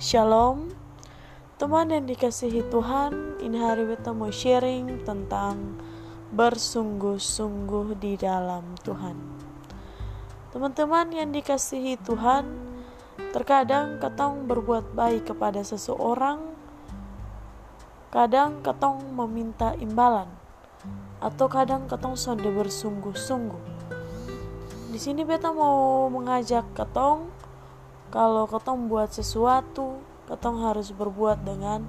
Shalom. Teman yang dikasihi Tuhan Ini hari kita mau sharing tentang Bersungguh-sungguh di dalam Tuhan. Teman-teman yang dikasihi Tuhan Terkadang ketong berbuat baik kepada seseorang Kadang ketong meminta imbalan Atau kadang ketong sonde bersungguh-sungguh. Di sini beta mau mengajak ketong kalau ketong buat sesuatu, ketong harus berbuat dengan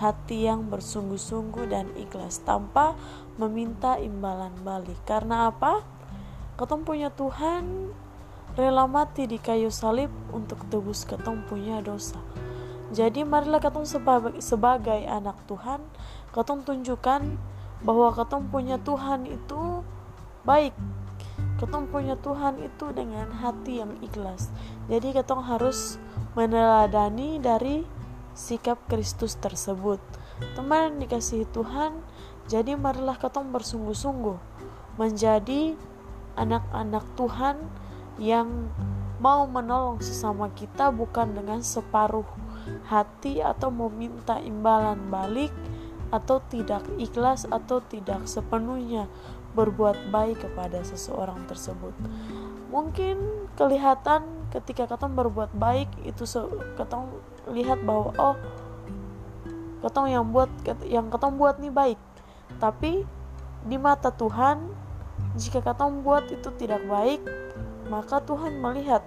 hati yang bersungguh-sungguh dan ikhlas tanpa meminta imbalan balik. Karena apa? Ketong punya Tuhan rela mati di kayu salib untuk tebus ketong punya dosa. Jadi marilah ketong sebagai, sebagai anak Tuhan, ketong tunjukkan bahwa ketong punya Tuhan itu baik Ketong punya Tuhan itu dengan hati yang ikhlas. Jadi ketong harus meneladani dari sikap Kristus tersebut. Teman dikasihi Tuhan, jadi marilah ketong bersungguh-sungguh menjadi anak-anak Tuhan yang mau menolong sesama kita bukan dengan separuh hati atau meminta imbalan balik atau tidak ikhlas atau tidak sepenuhnya berbuat baik kepada seseorang tersebut. Mungkin kelihatan ketika ketong berbuat baik itu ketong lihat bahwa oh ketong yang buat yang ketong buat nih baik. Tapi di mata Tuhan jika ketong buat itu tidak baik, maka Tuhan melihat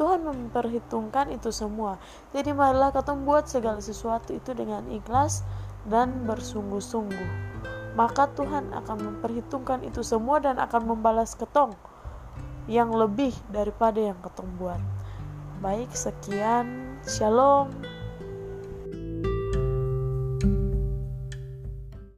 Tuhan memperhitungkan itu semua. Jadi marilah ketong buat segala sesuatu itu dengan ikhlas dan bersungguh-sungguh maka Tuhan akan memperhitungkan itu semua dan akan membalas ketong yang lebih daripada yang ketong buat. Baik, sekian. Shalom.